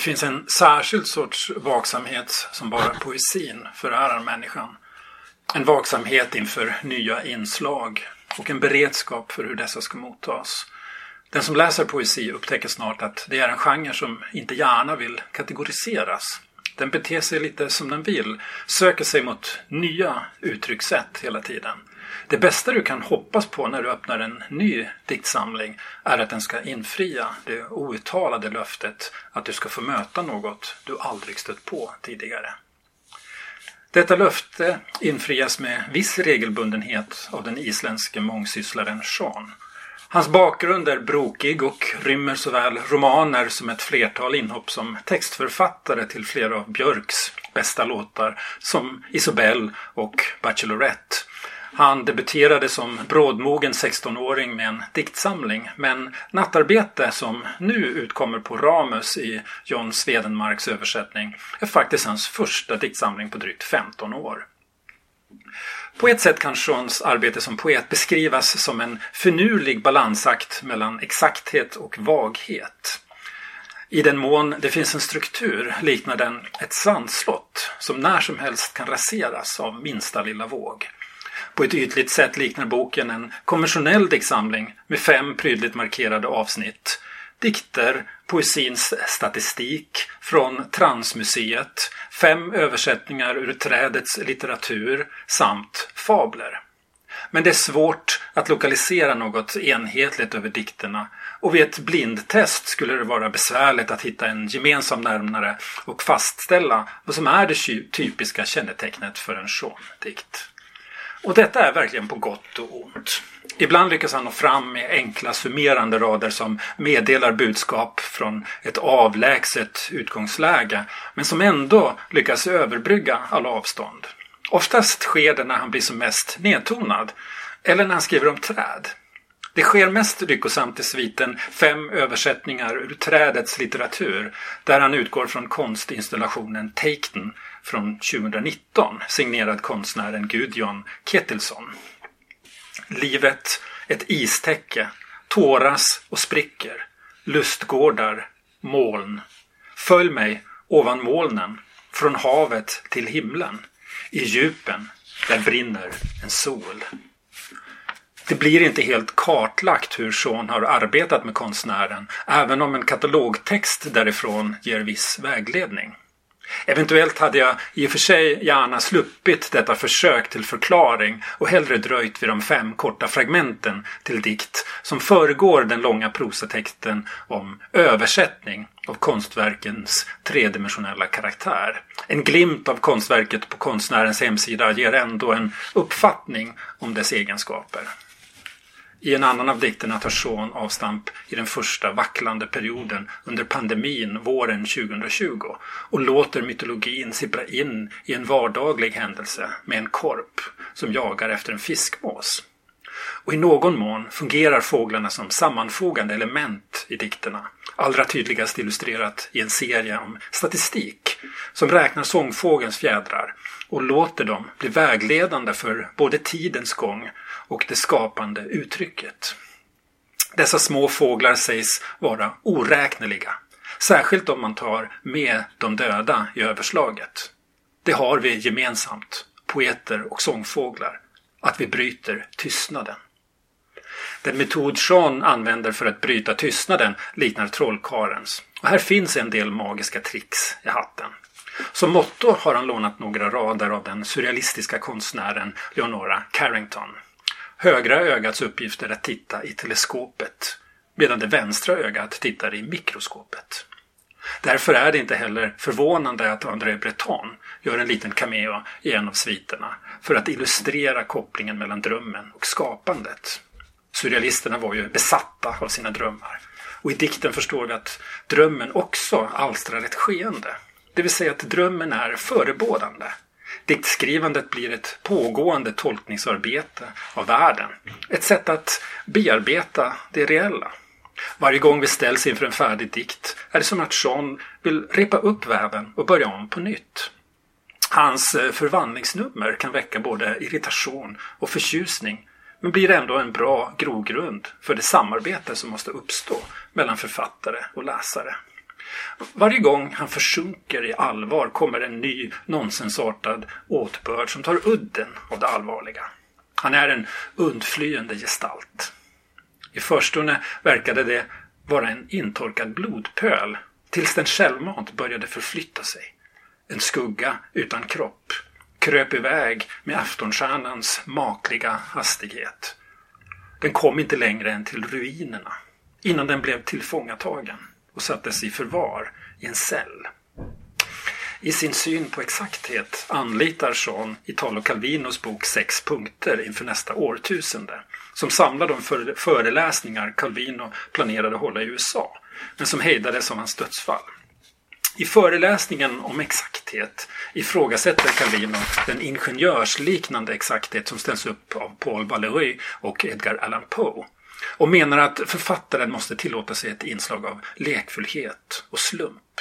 finns en särskild sorts vaksamhet som bara poesin förärar människan. En vaksamhet inför nya inslag och en beredskap för hur dessa ska mottas. Den som läser poesi upptäcker snart att det är en genre som inte gärna vill kategoriseras. Den beter sig lite som den vill, söker sig mot nya uttryckssätt hela tiden. Det bästa du kan hoppas på när du öppnar en ny diktsamling är att den ska infria det outtalade löftet att du ska få möta något du aldrig stött på tidigare. Detta löfte infrias med viss regelbundenhet av den isländske mångsysslaren Sean. Hans bakgrund är brokig och rymmer såväl romaner som ett flertal inhopp som textförfattare till flera av Björks bästa låtar som Isobel och Bachelorette. Han debuterade som brådmogen 16-åring med en diktsamling men Nattarbete som nu utkommer på Ramus i John Swedenmarks översättning är faktiskt hans första diktsamling på drygt 15 år. På ett sätt kan Seans arbete som poet beskrivas som en finurlig balansakt mellan exakthet och vaghet. I den mån det finns en struktur liknar den ett sandslott som när som helst kan raseras av minsta lilla våg. På ett ytligt sätt liknar boken en konventionell diktsamling med fem prydligt markerade avsnitt. Dikter, poesins statistik från Transmuseet, fem översättningar ur trädets litteratur samt fabler. Men det är svårt att lokalisera något enhetligt över dikterna och vid ett blindtest skulle det vara besvärligt att hitta en gemensam nämnare och fastställa vad som är det typiska kännetecknet för en Sean-dikt. Och detta är verkligen på gott och ont. Ibland lyckas han nå fram med enkla summerande rader som meddelar budskap från ett avlägset utgångsläge men som ändå lyckas överbrygga alla avstånd. Oftast sker det när han blir som mest nedtonad eller när han skriver om träd. Det sker mest lyckosamt i sviten Fem översättningar ur trädets litteratur där han utgår från konstinstallationen Taken från 2019 signerad konstnären Gudjon Ketilsson. Livet ett istäcke, tåras och spricker, lustgårdar, moln. Följ mig ovan molnen, från havet till himlen. I djupen, där brinner en sol. Det blir inte helt kartlagt hur Sean har arbetat med konstnären, även om en katalogtext därifrån ger viss vägledning. Eventuellt hade jag i och för sig gärna sluppit detta försök till förklaring och hellre dröjt vid de fem korta fragmenten till dikt som föregår den långa prosatexten om översättning av konstverkens tredimensionella karaktär. En glimt av konstverket på konstnärens hemsida ger ändå en uppfattning om dess egenskaper. I en annan av dikterna tar Sean avstamp i den första vacklande perioden under pandemin våren 2020 och låter mytologin sippra in i en vardaglig händelse med en korp som jagar efter en fiskmås. Och i någon mån fungerar fåglarna som sammanfogande element i dikterna. Allra tydligast illustrerat i en serie om statistik som räknar sångfågelns fjädrar och låter dem bli vägledande för både tidens gång och det skapande uttrycket. Dessa små fåglar sägs vara oräkneliga, särskilt om man tar med de döda i överslaget. Det har vi gemensamt, poeter och sångfåglar, att vi bryter tystnaden. Den metod Sean använder för att bryta tystnaden liknar trollkarens. Och här finns en del magiska tricks i hatten. Som motto har han lånat några rader av den surrealistiska konstnären Leonora Carrington. Högra ögats uppgift är att titta i teleskopet medan det vänstra ögat tittar i mikroskopet. Därför är det inte heller förvånande att André Breton gör en liten cameo i en av sviterna för att illustrera kopplingen mellan drömmen och skapandet. Surrealisterna var ju besatta av sina drömmar. Och i dikten förstår vi att drömmen också alstrar ett skeende. Det vill säga att drömmen är förebådande. Diktskrivandet blir ett pågående tolkningsarbete av världen. Ett sätt att bearbeta det reella. Varje gång vi ställs inför en färdig dikt är det som att Jean vill repa upp väven och börja om på nytt. Hans eh, förvandlingsnummer kan väcka både irritation och förtjusning men blir ändå en bra grogrund för det samarbete som måste uppstå mellan författare och läsare. Varje gång han försjunker i allvar kommer en ny nonsensartad åtbörd som tar udden av det allvarliga. Han är en undflyende gestalt. I förstone verkade det vara en intorkad blodpöl tills den självmant började förflytta sig. En skugga utan kropp kröp iväg med aftonstjärnans makliga hastighet. Den kom inte längre än till ruinerna innan den blev tillfångatagen och sattes i förvar i en cell. I sin syn på exakthet anlitar Jean Italo Calvinos bok Sex punkter inför nästa årtusende som samlar de föreläsningar Calvino planerade hålla i USA men som hejdades av hans dödsfall. I föreläsningen om exakthet ifrågasätter Calvino den ingenjörsliknande exakthet som ställs upp av Paul Valéry och Edgar Allan Poe och menar att författaren måste tillåta sig ett inslag av lekfullhet och slump.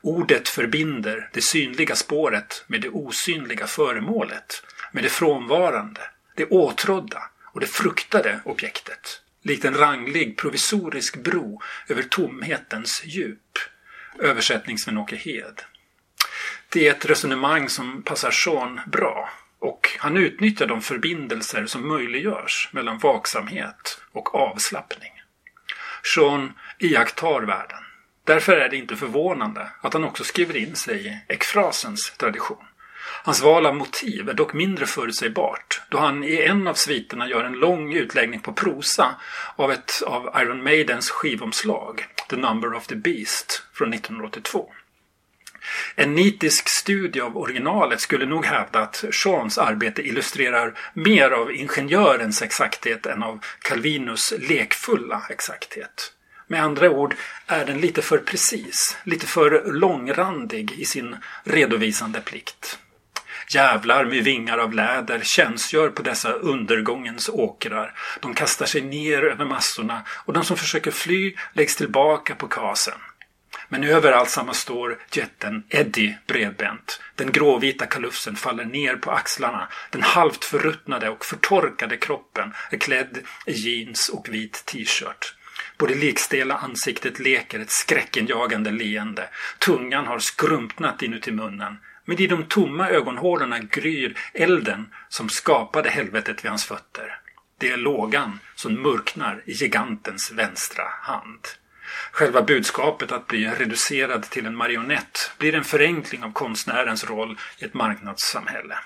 Ordet förbinder det synliga spåret med det osynliga föremålet, med det frånvarande, det åtrådda och det fruktade objektet. Likt en ranglig provisorisk bro över tomhetens djup. Översättning Sven-Åke Hed. Det är ett resonemang som passar Sean bra och han utnyttjar de förbindelser som möjliggörs mellan vaksamhet och avslappning. Sean iakttar världen. Därför är det inte förvånande att han också skriver in sig i ekfrasens tradition. Hans val av motiv är dock mindre förutsägbart då han i en av sviterna gör en lång utläggning på prosa av ett av Iron Maidens skivomslag, The Number of the Beast, från 1982. En nitisk studie av originalet skulle nog hävda att Seans arbete illustrerar mer av ingenjörens exakthet än av Calvinus lekfulla exakthet. Med andra ord är den lite för precis, lite för långrandig i sin redovisande plikt. Jävlar med vingar av läder tjänstgör på dessa undergångens åkrar. De kastar sig ner över massorna och de som försöker fly läggs tillbaka på kasen. Men över alltsammans står jätten Eddie bredbent. Den gråvita kalufsen faller ner på axlarna. Den halvt förruttnade och förtorkade kroppen är klädd i jeans och vit t-shirt. På det likstela ansiktet leker ett skräckenjagande leende. Tungan har skrumpnat inuti munnen. Men i de tomma ögonhålorna gryr elden som skapade helvetet vid hans fötter. Det är lågan som mörknar i gigantens vänstra hand. Själva budskapet att bli reducerad till en marionett blir en förenkling av konstnärens roll i ett marknadssamhälle.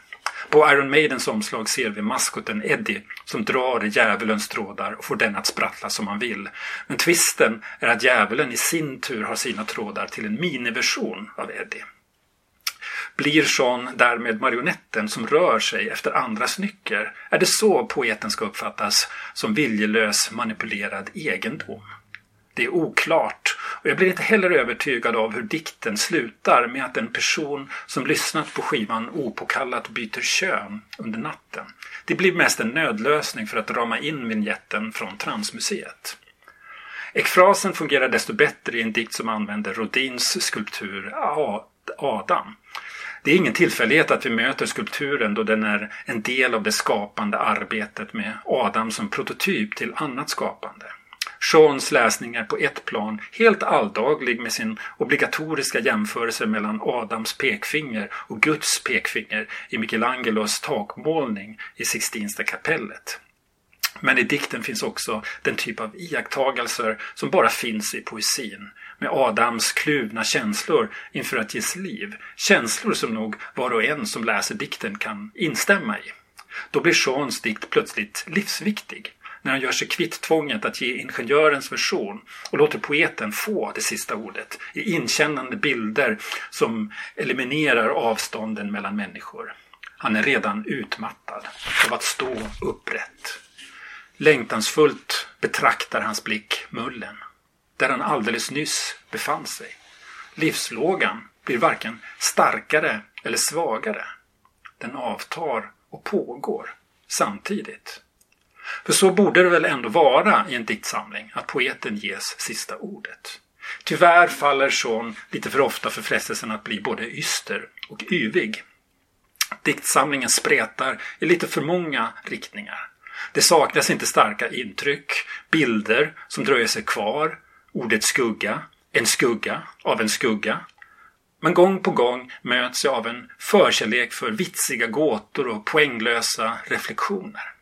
På Iron Maidens omslag ser vi maskoten Eddie som drar i djävulens trådar och får den att sprattla som han vill. Men twisten är att djävulen i sin tur har sina trådar till en miniversion av Eddie. Blir Sean därmed marionetten som rör sig efter andras nycker? Är det så poeten ska uppfattas som viljelös manipulerad egendom? Det är oklart och jag blir inte heller övertygad av hur dikten slutar med att en person som lyssnat på skivan opåkallat byter kön under natten. Det blir mest en nödlösning för att rama in vinjetten från Transmuseet. Ekfrasen fungerar desto bättre i en dikt som använder Rodins skulptur Adam. Det är ingen tillfällighet att vi möter skulpturen då den är en del av det skapande arbetet med Adam som prototyp till annat skapande. Seans läsning är på ett plan helt alldaglig med sin obligatoriska jämförelse mellan Adams pekfinger och Guds pekfinger i Michelangelos takmålning i Sixtinska kapellet. Men i dikten finns också den typ av iakttagelser som bara finns i poesin. Med Adams kluvna känslor inför att ges liv. Känslor som nog var och en som läser dikten kan instämma i. Då blir Seans dikt plötsligt livsviktig när han gör sig kvitt tvånget att ge ingenjörens version och låter poeten få det sista ordet i inkännande bilder som eliminerar avstånden mellan människor. Han är redan utmattad av att stå upprätt. Längtansfullt betraktar hans blick mullen, där han alldeles nyss befann sig. Livslågan blir varken starkare eller svagare. Den avtar och pågår samtidigt. För så borde det väl ändå vara i en diktsamling, att poeten ges sista ordet. Tyvärr faller Sean lite för ofta för frestelsen att bli både yster och yvig. Diktsamlingen spretar i lite för många riktningar. Det saknas inte starka intryck, bilder som dröjer sig kvar, ordet skugga, en skugga av en skugga. Men gång på gång möts jag av en förkärlek för vitsiga gåtor och poänglösa reflektioner.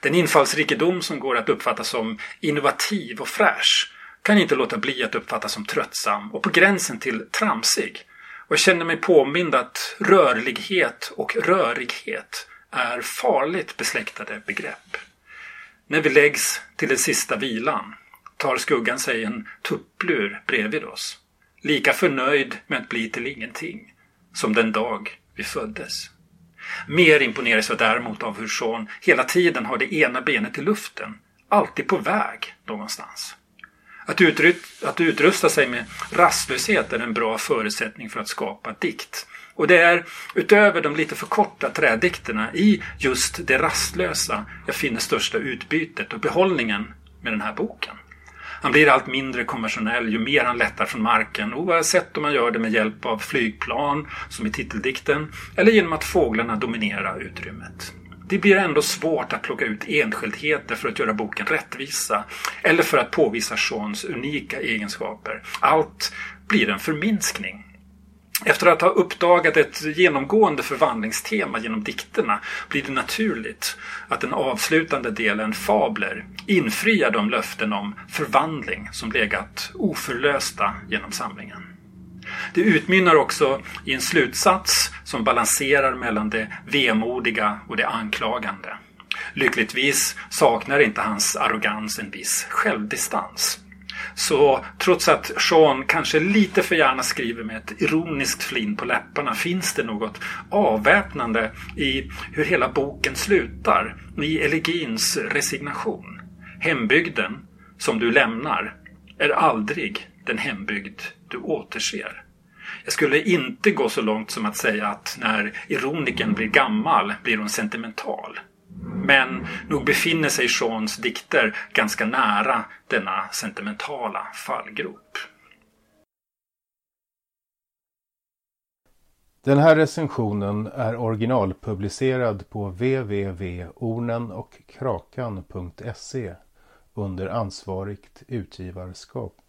Den infallsrikedom som går att uppfatta som innovativ och fräsch kan inte låta bli att uppfattas som tröttsam och på gränsen till tramsig. Och jag känner mig påmind att rörlighet och rörighet är farligt besläktade begrepp. När vi läggs till den sista vilan tar skuggan sig en tupplur bredvid oss. Lika förnöjd med att bli till ingenting som den dag vi föddes. Mer imponeras jag däremot av hur Sean hela tiden har det ena benet i luften, alltid på väg någonstans. Att, att utrusta sig med rastlöshet är en bra förutsättning för att skapa dikt. Och det är utöver de lite för korta trädikterna i just det rastlösa jag finner största utbytet och behållningen med den här boken. Han blir allt mindre konventionell ju mer han lättar från marken oavsett om man gör det med hjälp av flygplan, som i titeldikten, eller genom att fåglarna dominerar utrymmet. Det blir ändå svårt att plocka ut enskildheter för att göra boken rättvisa eller för att påvisa Seans unika egenskaper. Allt blir en förminskning. Efter att ha uppdagat ett genomgående förvandlingstema genom dikterna blir det naturligt att den avslutande delen, Fabler, infriar de löften om förvandling som legat oförlösta genom samlingen. Det utmynnar också i en slutsats som balanserar mellan det vemodiga och det anklagande. Lyckligtvis saknar inte hans arrogans en viss självdistans. Så trots att Sean kanske lite för gärna skriver med ett ironiskt flin på läpparna finns det något avväpnande i hur hela boken slutar, i elegins resignation. Hembygden som du lämnar är aldrig den hembygd du återser. Jag skulle inte gå så långt som att säga att när ironiken blir gammal blir hon sentimental. Men nog befinner sig Seans dikter ganska nära denna sentimentala fallgrop. Den här recensionen är originalpublicerad på www.ornenochkrakan.se under ansvarigt utgivarskap.